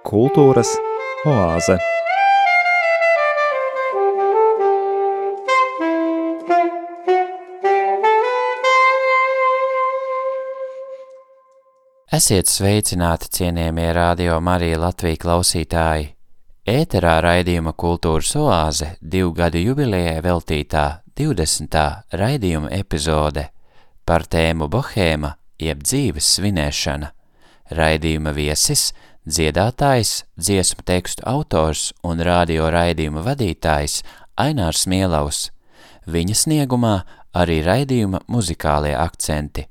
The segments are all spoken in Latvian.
Kultūras oāze. Esiet sveicināti, cienījamie radio Marija Latvijas klausītāji! Ēterā raidījuma Kultūras oāze divu gadu jubilejai veltītā 20. raidījuma epizode par tēmu Bohēma jeb dzīves svinēšana. Raidījuma viesis – dziedātājs, dziesmu tekstu autors un radio raidījuma vadītājs Ainārs Mielaus. Viņa sniegumā arī raidījuma muzikālie akcenti.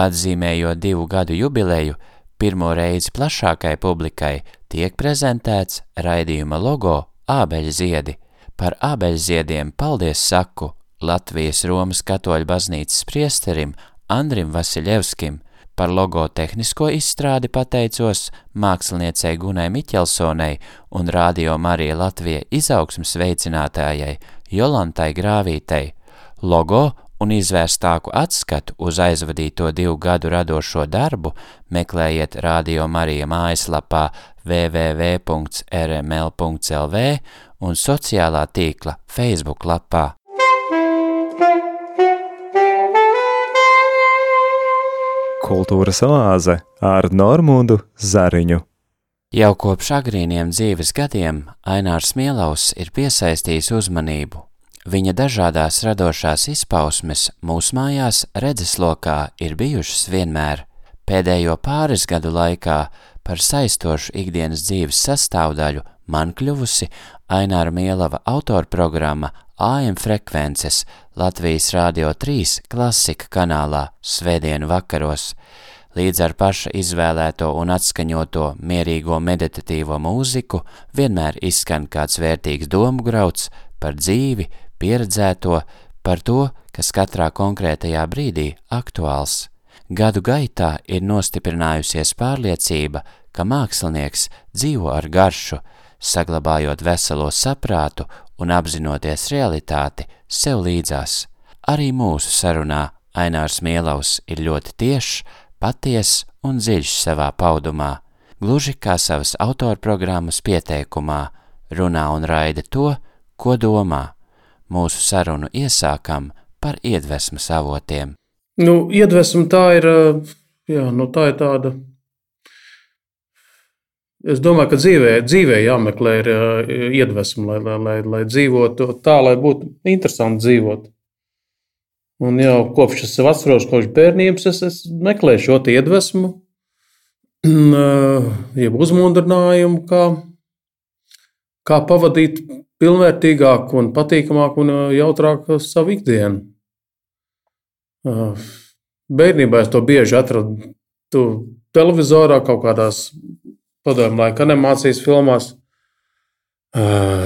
Atzīmējot divu gadu jubileju, pirmo reizi plašākai publikai tiek prezentēts raidījuma logo Ābeļziedi. Par ābeļziediem paldies saku Latvijas Romas katoļu baznīcas priesterim Andrim Vasiljevskim – Par logo tehnisko izstrādi pateicos māksliniecei Gunai Miķelsonai un Radio Marija Latvija izaugsmas veicinātājai Jolantai Grāvītei. Logo un izvērstāku atskatu uz aizvadīto divu gadu radošo darbu meklējiet Radio Marija mājaslapā www.rml.lv un sociālā tīkla Facebook lapā. Kultūras oāze ar Normundu Zariņu. Jau kopš agrīniem dzīves gadiem Ainārs Mielaus ir piesaistījis uzmanību. Viņa dažādās radošās izpausmes mūsu mājās redzeslokā ir bijušas vienmēr. Pēdējo pāris gadu laikā par saistošu ikdienas dzīves sastāvdaļu man kļuvusi Aināra Mielava autorprogramma AM frekvences Latvijas Rādio 3 klasika kanālā svētdienu vakaros. Līdz ar paša izvēlēto un atskaņoto mierīgo meditatīvo mūziku vienmēr izskan kāds vērtīgs domu grauds par dzīvi, pieredzēto, par to, kas katrā konkrētajā brīdī aktuāls. Gadu gaitā ir nostiprinājusies pārliecība, ka mākslinieks dzīvo ar garšu, saglabājot veselo saprātu un apzinoties realitāti sev līdzās. Arī mūsu sarunā Ainārs Mielaus ir ļoti tiešs, patiess un dziļš savā paudumā, gluži kā savas autorprogrammas pieteikumā, runā un raida to, ko domā. Mūsu sarunu iesākam par iedvesmas avotiem. Nu, iedvesma tā ir, jā, nu, tā ir tāda Es domāju, ka dzīvē, dzīvē jāmeklē ir iedvesma, lai, lai, lai, dzīvotu tā, lai būtu interesanti dzīvot. Un jau kopš es atceros, kopš bērnības, es, es meklēju šo iedvesmu, jeb uzmundrinājumu, kā, kā pavadīt pilnvērtīgāk, un patīkamāk un jautrāk savu ikdienu. Bērnībā es to bieži atradu televizorā, kaut kādās padomu laika animācijas filmās,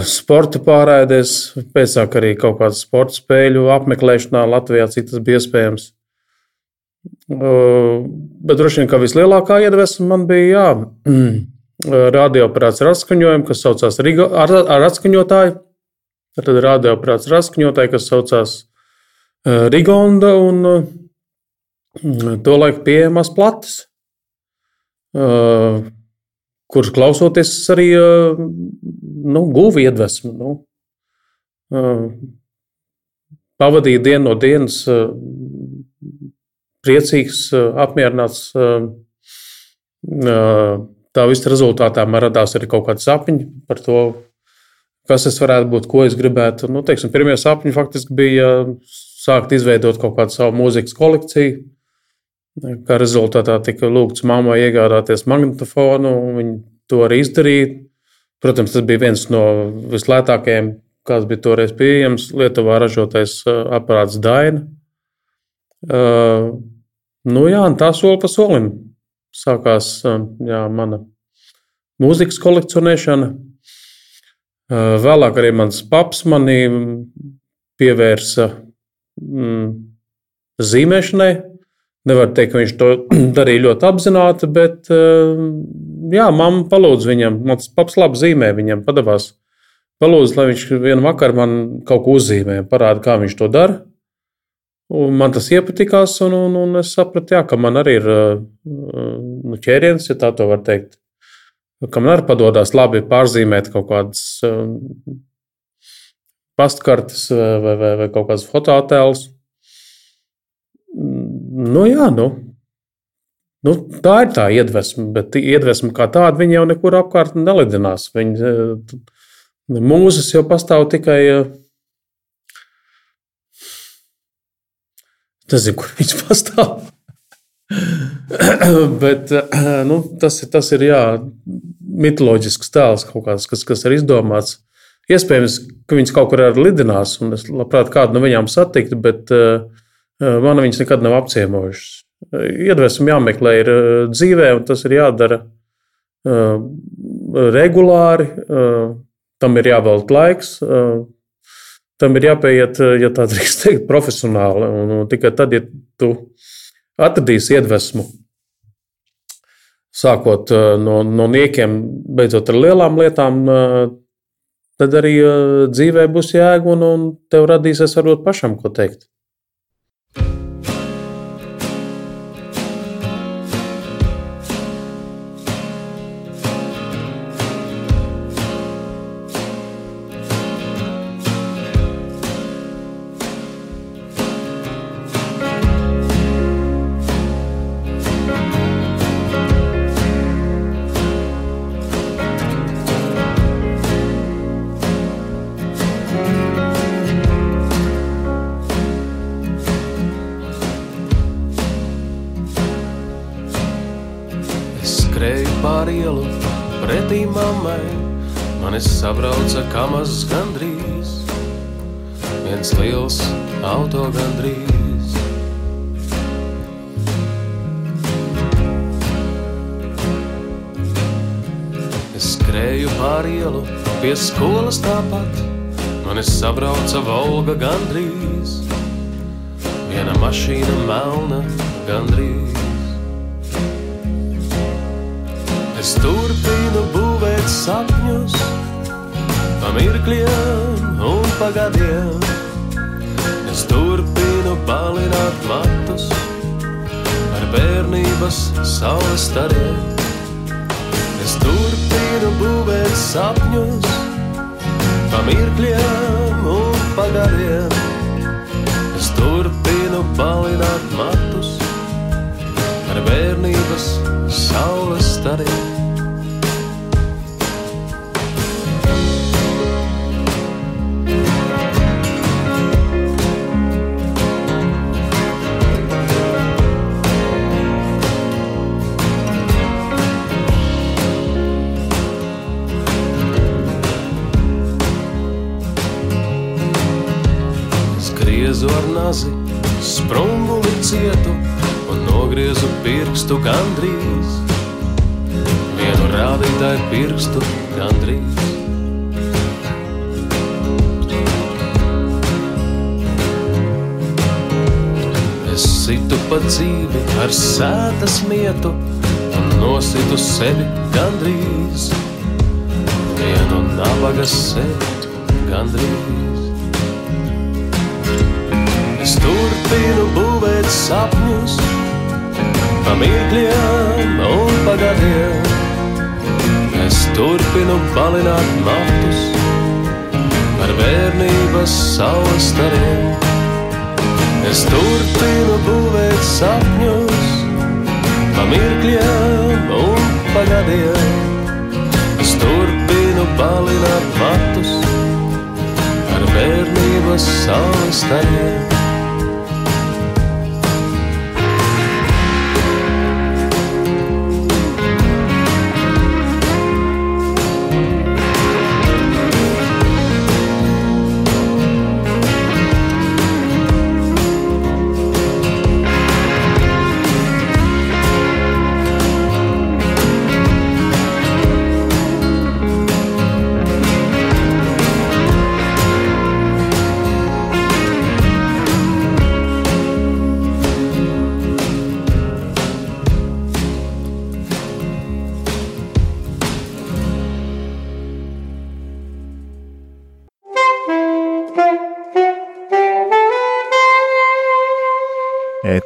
sporta pārēdēs, pēc tam arī kaut kādu sporta spēļu apmeklēšanā Latvijā, cik tas bija iespējams. Bet droši vien, ka vislielākā iedvesma man bija jā, radioaparāts ar atskaņojumu, kas saucās Riga, ar, ar atskaņotāju. Tad radioaparāts ar atskaņotāju, kas saucās Rigonda un to laiku pieejamās plates kurš klausoties arī nu, guva iedvesmu. Nu, pavadīja dienu no dienas priecīgs, apmierināts. Tā visa rezultātā man radās arī kaut kāds sapņi par to, kas es varētu būt, ko es gribētu. Nu, teiksim, pirmie sapņi faktiski bija sākt izveidot kaut kādu savu mūzikas kolekciju Kā rezultātā tika lūgts mammai iegādāties magnetofonu, un viņa to arī izdarīja. Protams, tas bija viens no vislētākajiem, kāds bija toreiz pieejams. Lietuvā ražotais aparāts Daina. Uh, nu, jā, tā soli pa solim sākās jā, mana mūzikas kolekcionēšana. Uh, vēlāk arī mans paps manī pievērsa mm, zīmēšanai. Nevar teikt, ka viņš to darīja ļoti apzināti, bet eh, jā, mamma palūdza viņam. Man tas paps labi zīmē, viņam padavās. Palūdza, lai viņš vienu vakaru man kaut ko uzzīmē, parāda, kā viņš to dara. Un man tas iepatikās, un, un, un es sapratu, jā, ka man arī ir nu, ķēriens, ja tā var teikt. Ka man arī padodas labi pārzīmēt kaut kādas pastkartes vai, vai, vai kaut kādas fotoattēlus. Nu, jā, nu, Nu, tā ir tā iedvesma, bet iedvesma kā tāda viņa jau nekur apkārt nelidinās. Viņa, mūzes jau pastāv tikai. Nezinu, kur viņš pastāv. bet nu, tas, ir, tas ir jā, mitoloģisks tēls, kāds, kas, kas ir izdomāts. Iespējams, ka viņas kaut kur arī lidinās, un es labprāt kādu no viņām satiktu, bet uh, man viņas nekad nav apciemojušas iedvesmu jāmeklē ir dzīvē, un tas ir jādara regulāri. Tam ir jāvelta laiks, tam ir jāpieiet, ja tā drīkst teikt, profesionāli. Un, tikai tad, ja tu atradīsi iedvesmu, sākot no, no niekiem, beidzot ar lielām lietām, tad arī dzīvē būs jēga un, un tev radīsies varbūt pašam ko teikt. Sabrauca kamas gandrīz, viens liels auto gandrīz. Es skrēju pāri ielu pie skolas tāpat, man es sabrauca Volga gandrīz, viena mašīna melna gandrīz. Es turpinu būvēt sapņus, pa mirkļiem un pagadiem. Es turpinu balināt matus ar bērnības saules stariem. Es turpinu būvēt sapņus pa mirkļiem un pagadiem. Es turpinu balināt matus ar bērnības saules stariem. Sprunguli cietu un nogriezu pirkstu gandrīz. Vienu rādītāju pirkstu gandrīz. Es situ pa dzīvi ar sētas mietu un nositu sevi gandrīz. Vienu nabaga sevi gandrīz. Turpinu būvēt sapņus, pa mirkļiem un pagadiem. Es turpinu balināt matus ar bērnības saules stariem. Es turpinu būvēt sapņus, pa mirkļiem un pagadiem. Es turpinu balināt matus ar bērnības saules stariem.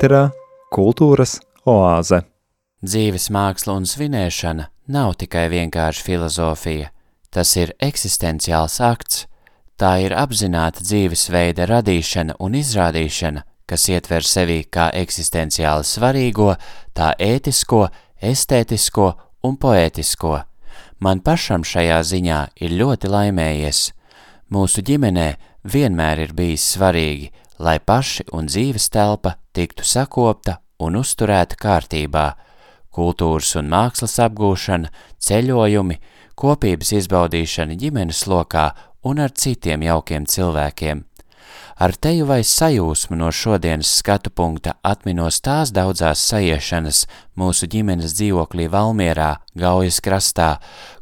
Ēterā kultūras oāze. Dzīves māksla un svinēšana nav tikai vienkārši filozofija. Tas ir eksistenciāls akts. Tā ir apzināta dzīvesveida radīšana un izrādīšana, kas ietver sevī kā eksistenciāli svarīgo, tā ētisko, estētisko un poētisko. Man pašam šajā ziņā ir ļoti laimējies. Mūsu ģimenē vienmēr ir bijis svarīgi, lai paši un dzīves telpa tiktu sakopta un uzturēta kārtībā, kultūras un mākslas apgūšana, ceļojumi, kopības izbaudīšana ģimenes lokā un ar citiem jaukiem cilvēkiem. Ar teju vai sajūsmu no šodienas skatu punkta atminos tās daudzās sajiešanas mūsu ģimenes dzīvoklī Valmierā, Gaujas krastā,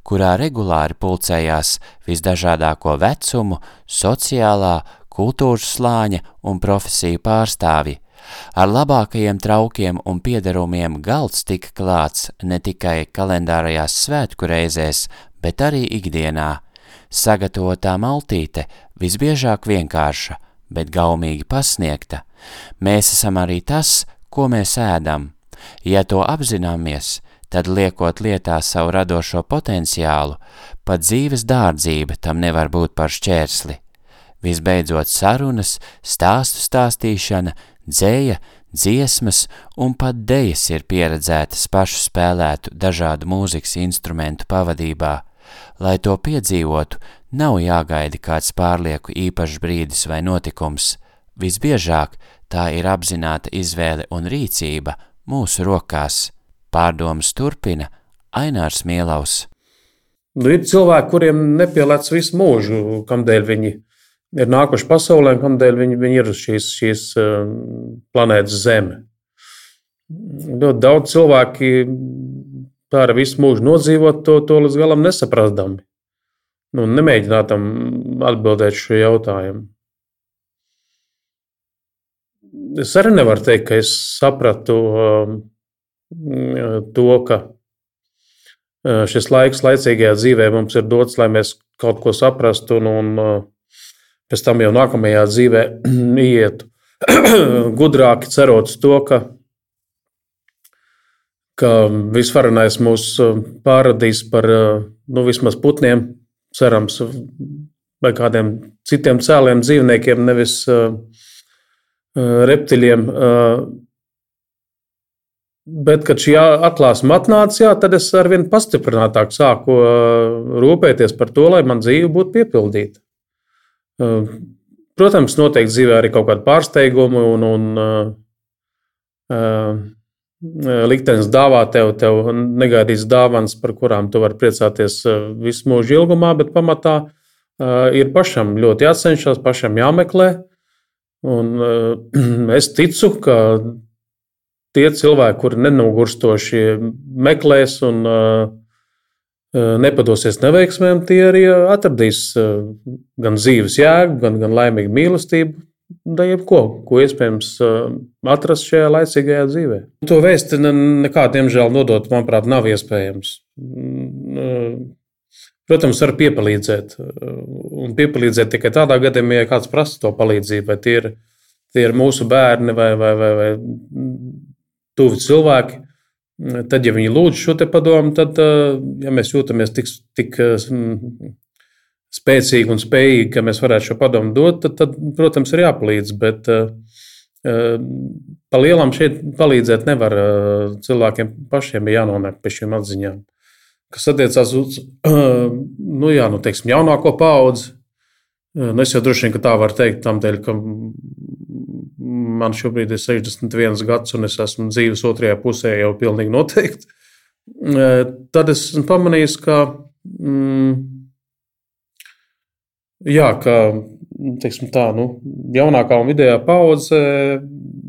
kurā regulāri pulcējās visdažādāko vecumu, sociālā, kultūras slāņa un profesiju pārstāvi. Ar labākajiem traukiem un piederumiem galds tika klāts ne tikai kalendārajās svētku reizēs, bet arī ikdienā. Sagatavotā maltīte visbiežāk vienkārša, bet gaumīgi pasniegta. Mēs esam arī tas, ko mēs ēdam. Ja to apzināmies, tad liekot lietā savu radošo potenciālu, pat dzīves dārdzība tam nevar būt par šķērsli. Visbeidzot sarunas, stāstu stāstīšana, dzēja, dziesmas un pat dejas ir pieredzētas pašu spēlētu dažādu mūzikas instrumentu pavadībā. Lai to piedzīvotu, nav jāgaida kāds pārlieku īpašs brīdis vai notikums. Visbiežāk tā ir apzināta izvēle un rīcība mūsu rokās. Pārdomas turpina Ainārs Mielaus. Nu, ir cilvēki, kuriem nepielāts visu mūžu, kamdēļ viņi ir nākuši pasaulē, un kamdēļ viņi, viņi ir uz šīs, šīs um, planētas Zeme. Ļoti daudz cilvēki tā ar visu mūžu nodzīvot, to, to līdz galam nesaprastami. Nu, nemēģināt tam atbildēt šo jautājumu. Es arī nevaru teikt, ka es sapratu um, to, ka uh, šis laiks, laicīgajā dzīvē mums ir dots, lai mēs kaut ko saprastu, un, un uh, pēc tam jau nākamajā dzīvē ietu gudrāki, cerot to, ka ka visvarenais mūs uh, pārradīs par uh, nu, vismaz putniem, cerams, vai kādiem citiem cēliem dzīvniekiem, nevis uh, reptiļiem. Bet, kad šī atklāsme atnāca, jā, tad es ar vien pastiprinātāk sāku rūpēties par to, lai man dzīve būtu piepildīta. Protams, noteikti dzīvē arī kaut kāda pārsteiguma un, un liktenis dāvā tev, tev negaidīts dāvāns, par kurām tu vari priecāties visu mūžu ilgumā, bet pamatā ir pašam ļoti jācenšas, pašam jāmeklē. Un es ticu, ka tie cilvēki, kuri nenogurstoši meklēs un nepadosies neveiksmēm, tie arī atradīs gan dzīves jēgu, gan, gan laimīgu mīlestību da jebko, ko iespējams atrast šajā laicīgajā dzīvē. To vēsti nekā, diemžēl, nodot, manuprāt, nav iespējams. Protams, var piepalīdzēt. Un piepalīdzēt tikai tādā gadījumā, ja kāds prasa to palīdzību, vai tie ir, tie ir mūsu bērni vai, vai, vai, vai tuvi cilvēki. Tad, ja viņi lūdz šo padomu, tad, ja mēs jūtamies tik, tik spēcīgi un spējīgi, ka mēs varētu šo padomu dot, tad, tad protams, ir jāpalīdz. Bet uh, pa lielam šeit palīdzēt nevar. Cilvēkiem pašiem ir jānonāk pie šīm atziņām. Kas attiecās uz nu, jā, nu, teiksim, jaunāko paudzi, nu, es jau droši vien tā varu teikt, tam dēļ, ka man šobrīd ir 61 gads, un es esmu dzīves otrajā pusē jau pilnīgi noteikti. Tad es esmu pamanījis, ka. Mm, Jā, ka tā, nu, jaunākā un vidējā paudze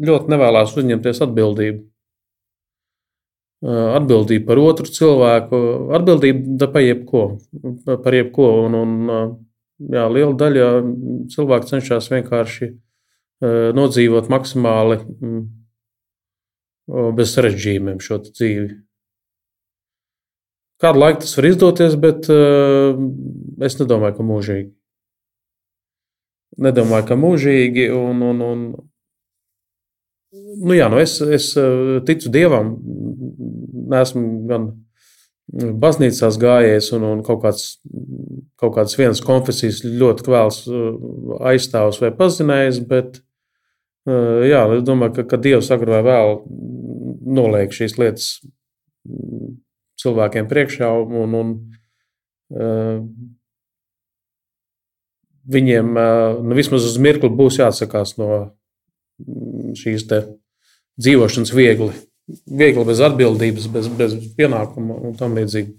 ļoti nevēlas uzņemties atbildību. Atbildība par otru cilvēku, atbildība par jebko. Par jebko un, un, jā, liela daļa cilvēku cenšas vienkārši nodzīvot maksimāli bez sarežģījumiem šo dzīvi. Kādu laiku tas var izdoties, bet es nedomāju, ka mūžīgi nedomāju, ka mūžīgi. Un, un, un, nu, jā, nu es, es eh, ticu dievam, esmu gan baznīcās gājies un, un kaut, kāds, kaut kādas vienas konfesijas ļoti kvēls aizstāvs vai pazinējis, bet jā, es domāju, ka, ka Dievs agrāk vai vēl noliek šīs lietas cilvēkiem priekšā un, un viņiem nu, vismaz uz mirkli būs jāatsakās no šīs dzīvošanas viegli, viegli bez atbildības, bez, bez pienākuma un tam līdzīgi.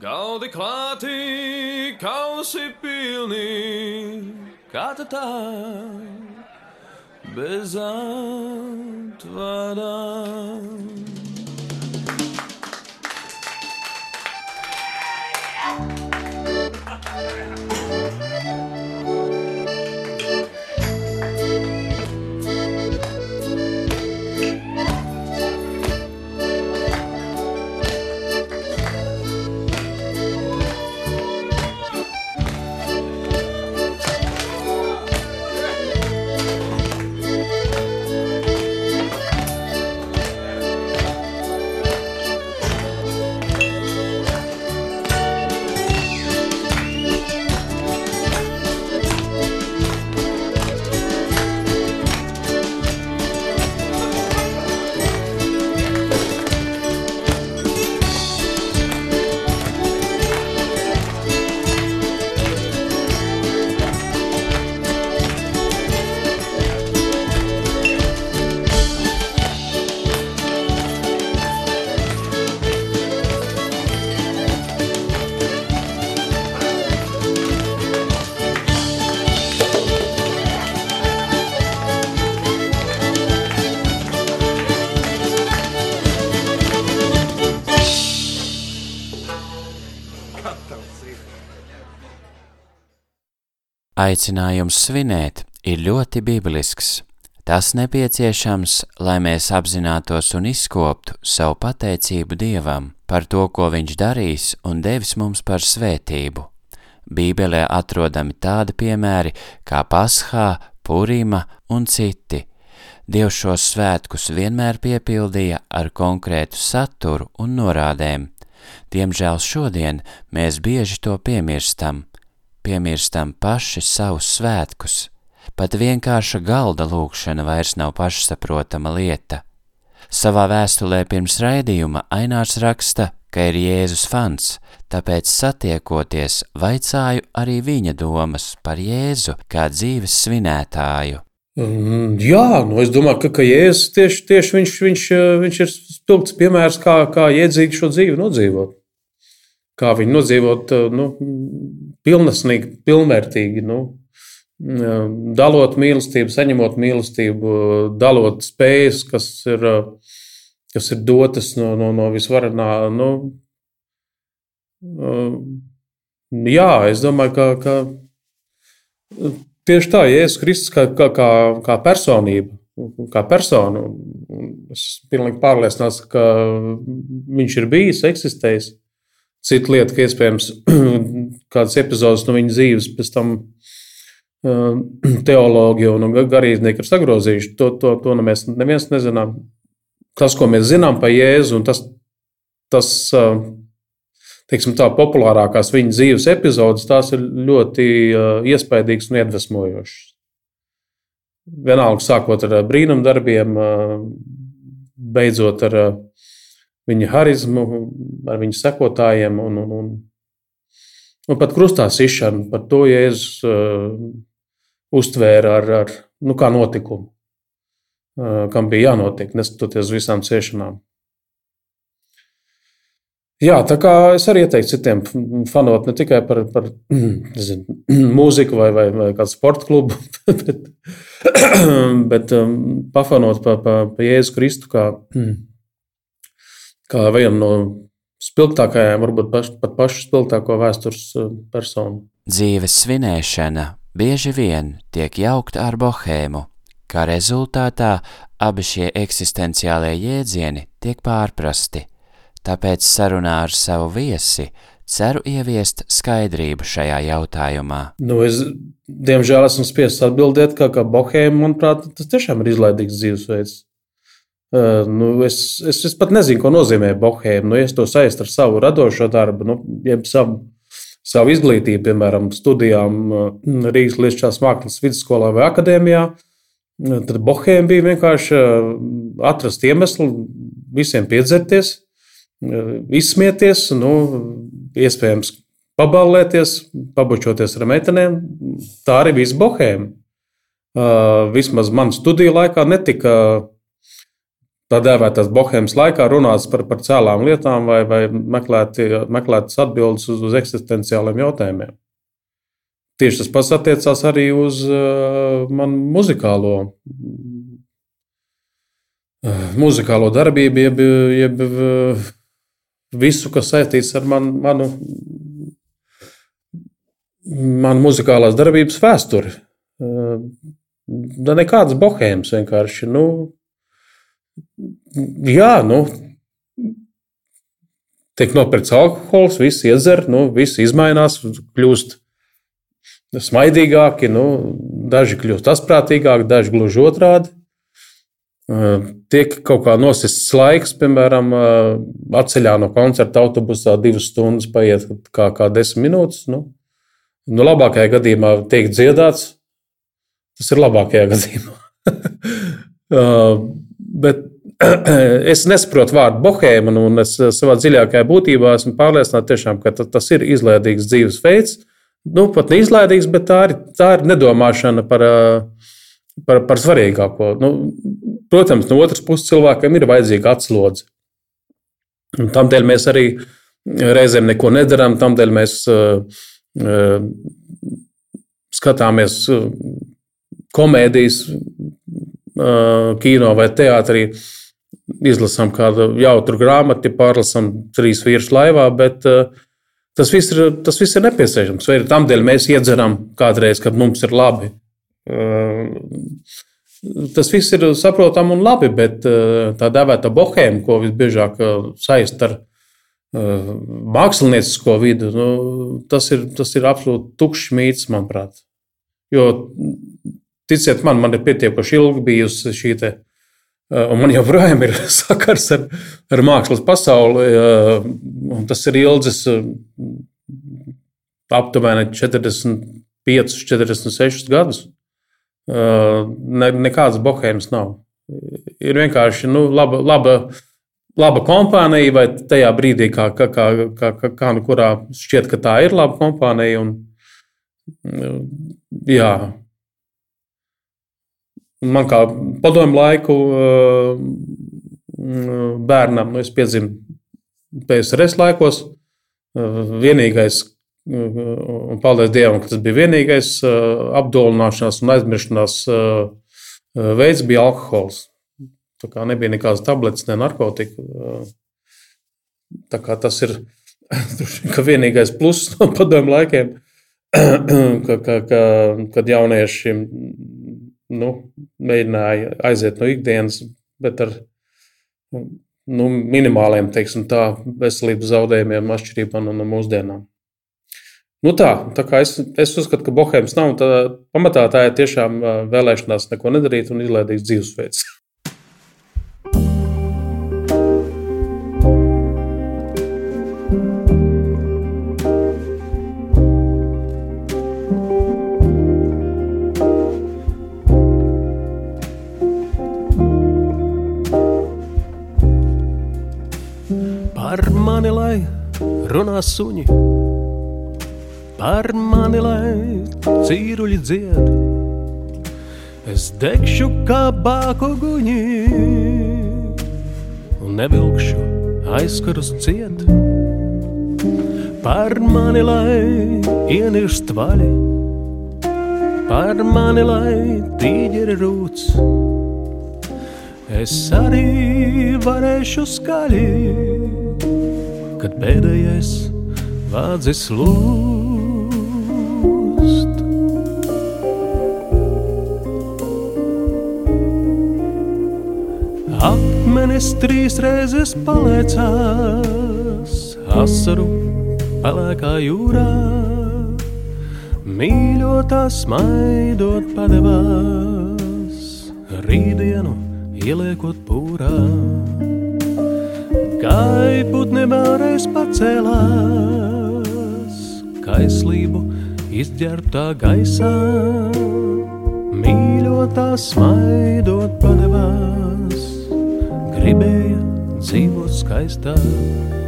Galdi klāti, kausi pilni, kā tā bez atvadām. Aicinājums svinēt ir ļoti biblisks. Tas nepieciešams, lai mēs apzinātos un izkoptu savu pateicību Dievam par to, ko Viņš darīs un devis mums par svētību. Bībelē atrodami tādi piemēri kā Paskā, Purima un citi. Dievs šos svētkus vienmēr piepildīja ar konkrētu saturu un norādēm. Diemžēl šodien mēs bieži to piemirstam, piemirstam paši savus svētkus Pat vienkārša galda lūkšana vairs nav pašsaprotama lieta. Savā vēstulē pirms raidījuma Ainārs raksta, ka ir Jēzus fans, tāpēc satiekoties vaicāju arī viņa domas par Jēzu kā dzīves svinētāju. Mm, jā, nu es domāju, ka, ka Jēzus tieši, tieši viņš, viņš, viņš ir spilgts piemērs, kā, kā iedzīgi šo dzīvi nodzīvot. Kā viņu nodzīvot nu, pilnesnīgi, pilnvērtīgi. Nu, dalot mīlestību, saņemot mīlestību, dalot spējas, kas ir, kas ir dotas no, no, no visvarenā. Nu, jā, es domāju, ka, ka tieši tā, Jēzus Kristus kā, kā, kā, kā personība, kā persona, es pilnīgi pārliecināts, ka viņš ir bijis, eksistējis. Cita lieta, ka iespējams kādas epizodes no viņa dzīves pēc tam teologi un garīdznieki ir sagrozījuši. To, to, to ne mēs neviens nezinām. Tas, ko mēs zinām par Jēzu, un tas, tas teiksim, tā populārākās viņa dzīves epizodes, tās ir ļoti iespaidīgas un iedvesmojošas. Vienalga, sākot ar brīnumdarbiem, beidzot ar viņa harizmu, ar viņa sekotājiem un, un, un, un pat krustā sišanu. Par to Jēzus uztvēra ar, ar nu, notikumu, kam bija jānotiek, neskatoties uz visām ciešanām. Jā, tā kā es arī ieteiktu citiem fanot ne tikai par, par nezinu, mūziku vai, vai, vai kādu sporta klubu, bet, bet um, pafanot par pa, pa Jēzu Kristu kā, kā vienu no spilgtākajām, varbūt paš, pat pašu spilgtāko vēstures personu. Dzīves svinēšana bieži vien tiek jaukta ar bohēmu, kā rezultātā abi šie eksistenciālie jēdzieni tiek pārprasti. Tāpēc sarunā ar savu viesi ceru ieviest skaidrību šajā jautājumā. Nu, es, diemžēl, esmu spiests atbildēt, ka, ka bohēma, manuprāt, tas tiešām ir izlaidīgs dzīvesveids. Nu, es, es, es pat nezinu, ko nozīmē bohēma. Nu, es to saistītu ar savu radošo darbu, nu, jeb savu savu izglītību, piemēram, studijām Rīgas Lietušās mākslas vidusskolā vai akadēmijā. Tad Bohēmija bija vienkārši atrast iemeslu visiem piedzerties, izsmieties, nu, iespējams, paballēties, pabučoties ar meitenēm. Tā arī bija Bohēmija. Vismaz manā studiju laikā netika tā dēvētās bohēmas laikā runāts par, par cēlām lietām vai, vai meklētas atbildes uz, uz eksistenciāliem jautājumiem. Tieši tas pats attiecās arī uz uh, manu muzikālo, uh, muzikālo darbību, jeb, jeb uh, visu, kas saistīts ar man, manu, manu muzikālās darbības vēsturi. Uh, nekādas bohēmas vienkārši. Nu, jā, nu, tiek nopirkts alkohols, viss iedzer, nu, viss izmainās, kļūst smaidīgāki, nu, daži kļūst asprātīgāki, daži gluži otrādi. Tiek kaut kā nosists laiks, piemēram, atceļā no koncerta autobusā divas stundas paiet kā, kā desmit minūtes. Nu, nu, labākajā gadījumā tiek dziedāts. Tas ir labākajā gadījumā. Bet es nesaprotu vārdu bohēma, un es savā dziļākajā būtībā esmu pārliecināts, tiešām, ka tas ir izlaidīgs dzīvesveids. Nu, pat ne izlaidīgs, bet tā ir, tā ir nedomāšana par, par, par svarīgāko. Nu, protams, no otras puses cilvēkam ir vajadzīga atslodze. Tādēļ mēs arī reizēm neko nedarām, tādēļ mēs uh, uh, skatāmies komēdijas kino vai teātrī izlasām kādu jautru grāmatu, pārlasām trīs vīrus laivā, bet tas viss ir, tas viss ir nepieciešams. Vai tam dēļ mēs iedzeram kādreiz, kad mums ir labi. Tas viss ir saprotami un labi, bet tā dēvēta bohēma, ko visbiežāk saist ar māksliniecisko vidu, nu, tas, ir, tas ir absolūti tukšs mīts, manuprāt. Jo, ticiet man, man ir pietiekoši ilgi bijusi šī te, un man joprojām ir sakars ar, ar mākslas pasauli. Tas ir ilgs aptuveni 45, 46 gadus. Ne, nekādas bohēmas nav. Ir vienkārši nu, laba, laba, laba kompānija, vai tajā brīdī, kā, kā, kā, kā, kā nu kurā šķiet, ka tā ir laba kompānija. Un, jā, man kā padomu laiku bērnam, nu, es piedzimu PSRS laikos. Vienīgais, Un paldies Dievam, ka tas bija vienīgais apdulināšanās un aizmiršanās veids, bija alkohols. Tā kā nebija nekādas tabletes, ne narkotika. Tā kā tas ir vienīgais pluss no padomu laikiem, ka, ka, ka, kad jaunieši nu, mēģināja aiziet no ikdienas, bet ar nu, minimāliem teiksim, tā, veselības zaudējumiem, atšķirībā no, no mūsdienām. Nu tā, tā kā es, es uzskatu, ka bohēmas nav, tad pamatā tā ir tiešām vēlēšanās neko nedarīt un izlaidīgs dzīvesveids. runā suņi par mani, lai cīruļi dzied. Es degšu kā bāku guņi un nevilkšu aizkarus ciet. Par mani, lai ienirst vaļi, par mani, lai tīģeri rūts. Es arī varēšu skaļi, kad pēdējais vādzis lūdz. Akmenis trīs reizes paliecās, asaru pelēkā jūrā. Mīļotā smaidot padevās, rītdienu ieliekot pūrā. Gaiputni vēlreiz pacēlās, kaislību izģērbtā gaisā. Mīļotā smaidot padevās gribēja dzīvot skaistāk.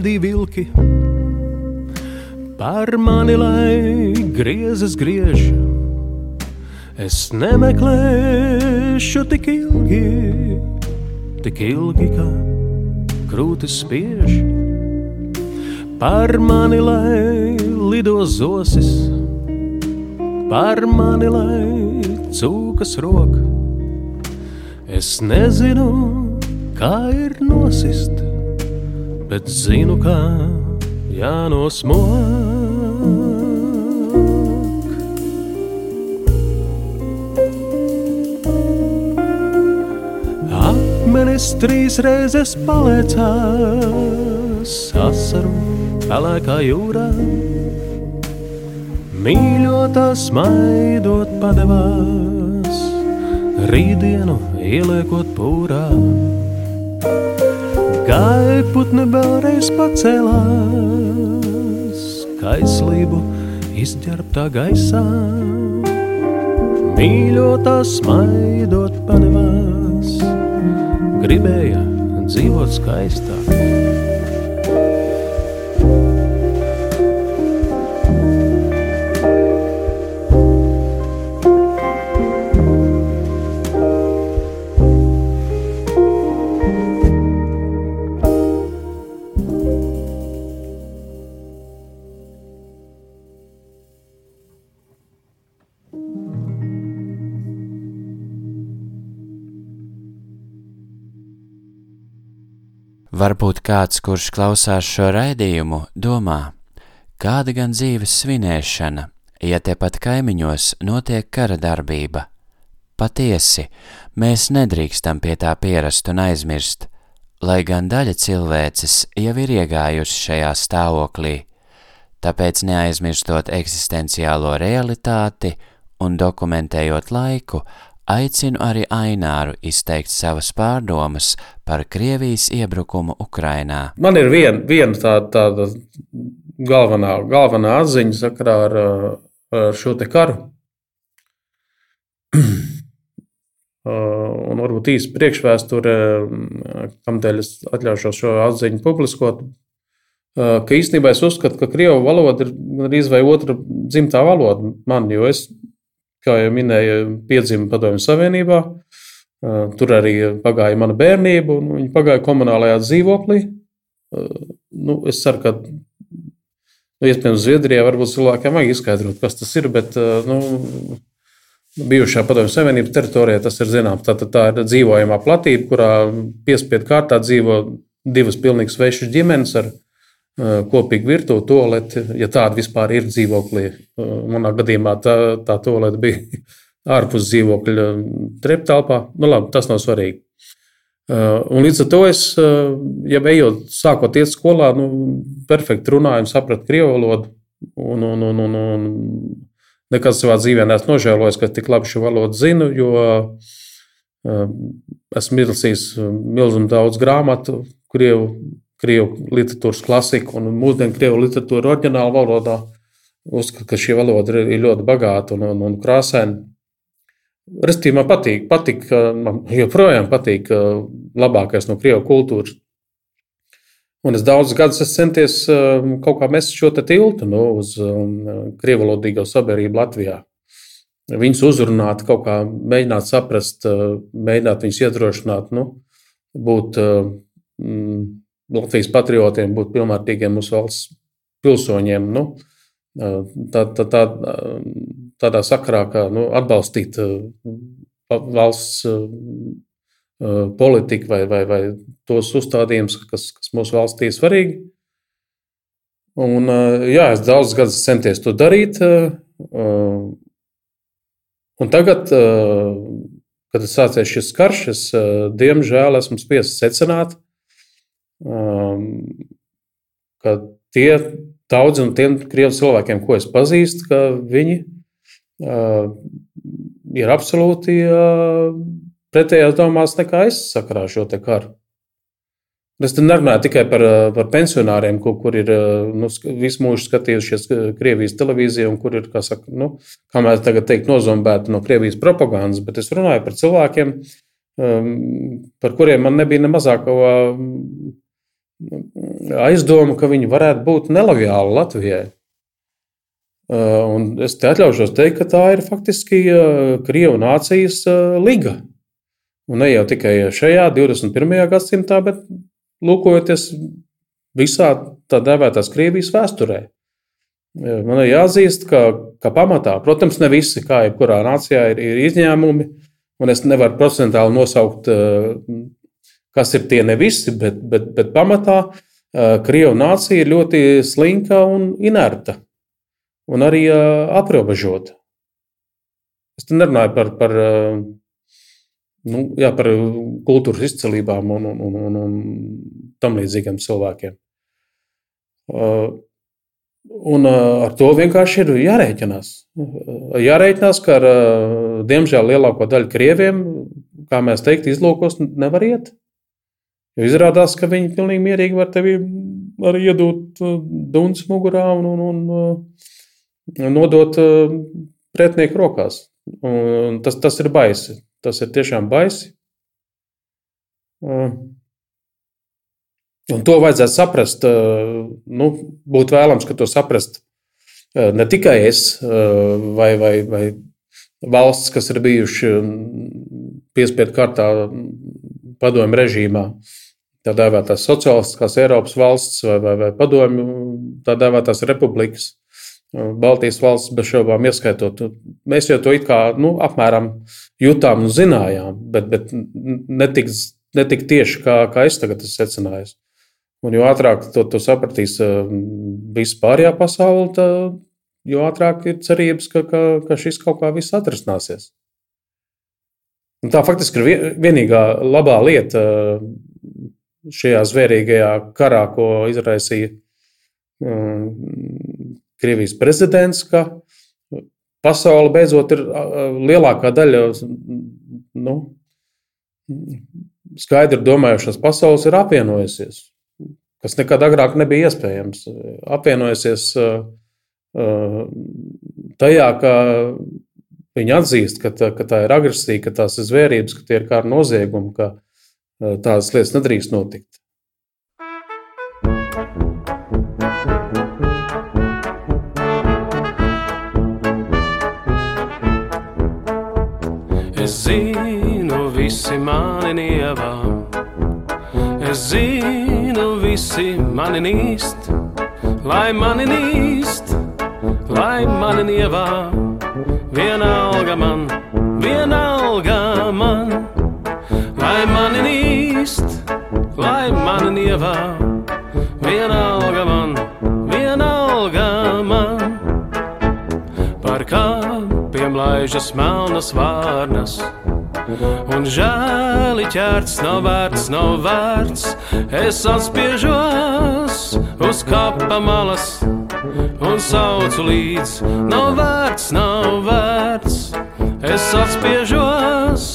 Medī vilki, par mani lai griezes griež Es nemeklēšu tik ilgi, tik ilgi kā krūtis spiež. Par mani lai lido zosis, par mani lai cūkas rok. Es nezinu, kā ir nosist, bet zinu, kā jānosmok. akmenis trīs reizes paliecās asaru pelēkā jūrā. Mīļotā smaidot padevās, rītdienu ieliekot pūrā. Gaiputni vēlreiz pacēlās, kaislību izģērbtā gaisā. Mīļotā smaidot padevās, gribēja dzīvot skaistāk. Varbūt kāds, kurš klausās šo raidījumu, domā, kāda gan dzīves svinēšana, ja tepat kaimiņos notiek kara darbība. Patiesi, mēs nedrīkstam pie tā pierast un aizmirst, lai gan daļa cilvēces jau ir iegājusi šajā stāvoklī, tāpēc neaizmirstot eksistenciālo realitāti un dokumentējot laiku, aicinu arī Aināru izteikt savas pārdomas par Krievijas iebrukumu Ukrainā. Man ir viena vien tāda, tāda galvenā, galvenā atziņa sakarā ar, ar šo te karu. Un varbūt īsi priekšvēsture, kādēļ es atļaušos šo atziņu publiskot. Ka īstenībā es uzskatu, ka krievu valoda ir gandrīz vai otra dzimtā valoda man, jo es, kā jau minēju, piedzimu Padomju Savienībā. Tur arī pagāja mana bērnība, un viņa pagāja komunālajā dzīvoklī. Nu, es ceru, ka nu, iespējams Zviedrijā varbūt cilvēkiem vajag izskaidrot, kas tas ir, bet nu, bijušā Padomju Savienības teritorijā tas ir zināms. Tā, tā ir dzīvojamā platība, kurā piespiedu kārtā dzīvo divas pilnīgi svešas ģimenes ar uh, kopīgu virtuvi, toaleti, ja tāda vispār ir dzīvoklī. Uh, manā gadījumā tā, tā toalete bija ārpus dzīvokļa treptelpā. Nu, labi, tas nav svarīgi. Uh, un līdz ar to es, ja ejot, sākot iet skolā, nu, perfekti runāju un sapratu krievu valodu. Un, un, un, un, un nekad savā dzīvē neesmu nožēlojis, ka tik labi šo valodu zinu, jo esmu izlasījis milzīgi daudz grāmatu, krievu, krievu literatūras klasiku un mūsdienu krievu literatūru oriģinālu valodā. Uzskatu, ka šī valoda ir ļoti bagāta un, un, un krāsaina. Restīvi man patīk, patīk, man joprojām patīk labākais no krievu kultūras Un es daudzus gadus esmu centies um, kaut kā mest šo tiltu nu, uz um, krievalodīgo sabiedrību Latvijā. Viņus uzrunāt, kaut kā mēģināt saprast, uh, mēģināt viņus iedrošināt, nu, būt uh, mm, Latvijas patriotiem, būt pilnvērtīgiem mūsu valsts pilsoņiem. Nu, tā, tā, tā, tādā sakarā, kā nu, atbalstīt valsts Uh, politiku vai, vai, vai tos uzstādījumus, kas, kas mūsu valstī ir svarīgi. Un, uh, jā, es daudzus gadus centies to darīt. Un tagad, kad ir sācies šis karš, es diemžēl esmu spiests secināt, um, ka tie daudzi no tiem krievu cilvēkiem, ko es pazīstu, ka viņi ir absolūti pretējās domās nekā es sakarā šo karu. Es nerunāju tikai par, par pensionāriem, kur, kur ir nu, visu mūžu skatījušies Krievijas televīziju, un kur ir, kā, saka, nu, kā mēs tagad teikt, nozombēti no Krievijas propagandas, bet es runāju par cilvēkiem, um, par kuriem man nebija ne mazākā aizdoma, ka viņi varētu būt nelojāli Latvijai. Uh, un es te atļaušos teikt, ka tā ir faktiski uh, Krievijas nācijas uh, liga. Un ne jau tikai šajā 21. gadsimtā, bet lūkojoties visā tā dēvētās Krievijas vēsturē. Man ir jāatzīst, ka, ka pamatā, protams, ne visi, kā jebkurā nācijā, ir, ir izņēmumi. Un es nevaru procentuāli nosaukt, kas ir tie ne visi, bet, bet, bet pamatā Krievijas nācija ir ļoti slinka un inerta. Un arī aprobežota. Es nerunāju par, par nu, jā, par kultūras izcelībām un, un, un, un, tam līdzīgiem cilvēkiem. Un ar to vienkārši ir jārēķinās. Jārēķinās, ka ar, diemžēl, lielāko daļu krieviem, kā mēs teikt, izlūkos nevar iet. Jo izrādās, ka viņi pilnīgi mierīgi var tevi arī iedot dunci mugurā un, un, un nodot pretinieku rokās. Un tas, tas ir baisi. Tas ir tiešām baisi. Un to vajadzētu saprast. Nu, būtu vēlams, ka to saprast ne tikai es vai, vai, vai valsts, kas ir bijuši piespiedu kārtā padomju režīmā, tā dēvētās sociālistiskās Eiropas valsts vai, vai, vai padomju tā dēvētās republikas. Baltijas valsts bez šaubām ieskaitot. Mēs jau to it kā nu, apmēram jutām un zinājām, bet, bet ne tik ne tik tieši, kā, kā es tagad esmu secinājis. Un jo ātrāk to, to sapratīs viss pārējā pasaule, jo ātrāk ir cerības, ka, ka, ka šis kaut kā viss atrisināsies. Un tā faktiski ir vienīgā labā lieta šajā zvērīgajā karā, ko izraisīja Krievijas prezidents, ka pasaule beidzot ir lielākā daļa nu, skaidri domājušās pasaules ir apvienojusies kas nekad agrāk nebija iespējams. Apvienojusies uh, uh, tajā, ka viņi atzīst, ka tā, ka tā ir agresija, ka tās ir zvērības, ka tie ir kara noziegumi, ka uh, tādas lietas nedrīkst notikt. Es zinu, visi mani nievā. Es zinu, visi mani nīst, lai mani nīst, lai mani nievā. Vienalga man, vienalga man, lai mani nīst, lai mani nievā. Vienalga man, vienalga man, par kāpiem laižas melnas vārnas un žēli ķērts nav vērts, nav vērts. Es atspiežos uz kapa malas un saucu līdz, nav vērts, nav vērts. Es atspiežos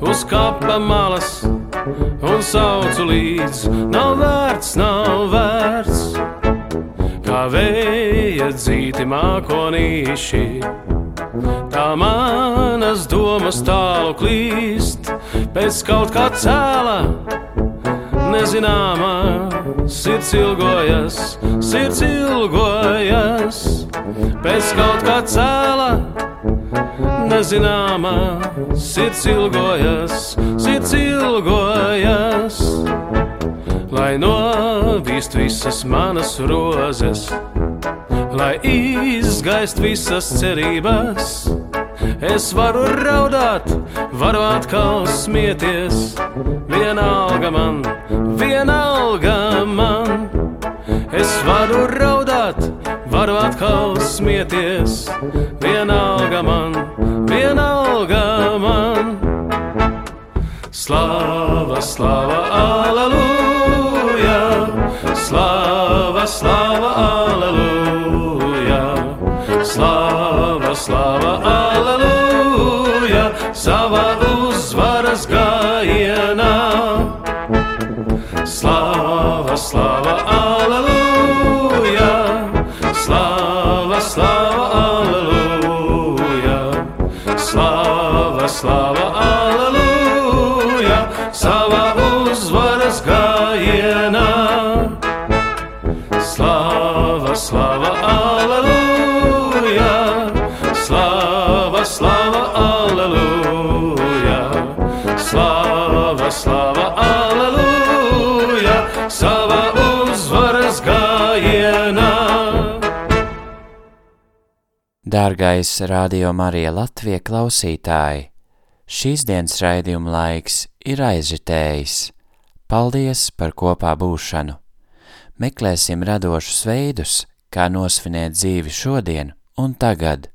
uz kapa malas un saucu līdz, nav vērts, nav vērts. Kā vēja dzīti mākonīši Tā manas domas tālu klīst pēc kaut kā cēlā. Nezināmā sirds ilgojas, sirds ilgojas pēc kaut kā cēlā. Nezināmā sirds ilgojas, sirds ilgojas, lai novīst visas manas rozes lai izgaist visas cerības. Es varu raudāt, varu atkal smieties. Vienalga man, vienalga man. Es varu raudāt, varu atkal smieties. Vienalga man, vienalga man. Slava, slava, aleluja! Slava, slava, aleluja! Slava, slava, aleluja! Savā uzvaras gājienā! Slava, slava, aleluja! Dārgais Radio Marija Latvija klausītāji, šīs dienas raidījuma laiks ir aizritējis. Paldies par kopā būšanu! Meklēsim radošus veidus, kā nosvinēt dzīvi šodien un tagad.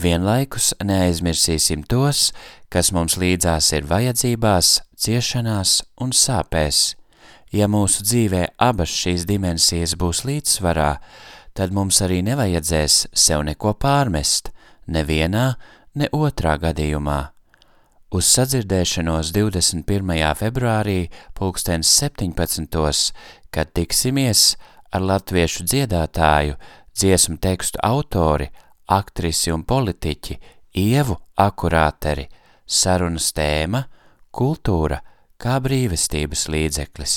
Vienlaikus neaizmirsīsim tos, kas mums līdzās ir vajadzībās, ciešanās un sāpēs. Ja mūsu dzīvē abas šīs dimensijas būs līdzsvarā, tad mums arī nevajadzēs sev neko pārmest, nevienā, ne otrā gadījumā. Uz sadzirdēšanos 21. februārī pulkstens 17. kad tiksimies ar latviešu dziedātāju, dziesmu tekstu autori, aktrisi un politiķi Ievu Akurāteri, sarunas tēma – kultūra kā brīvestības līdzeklis.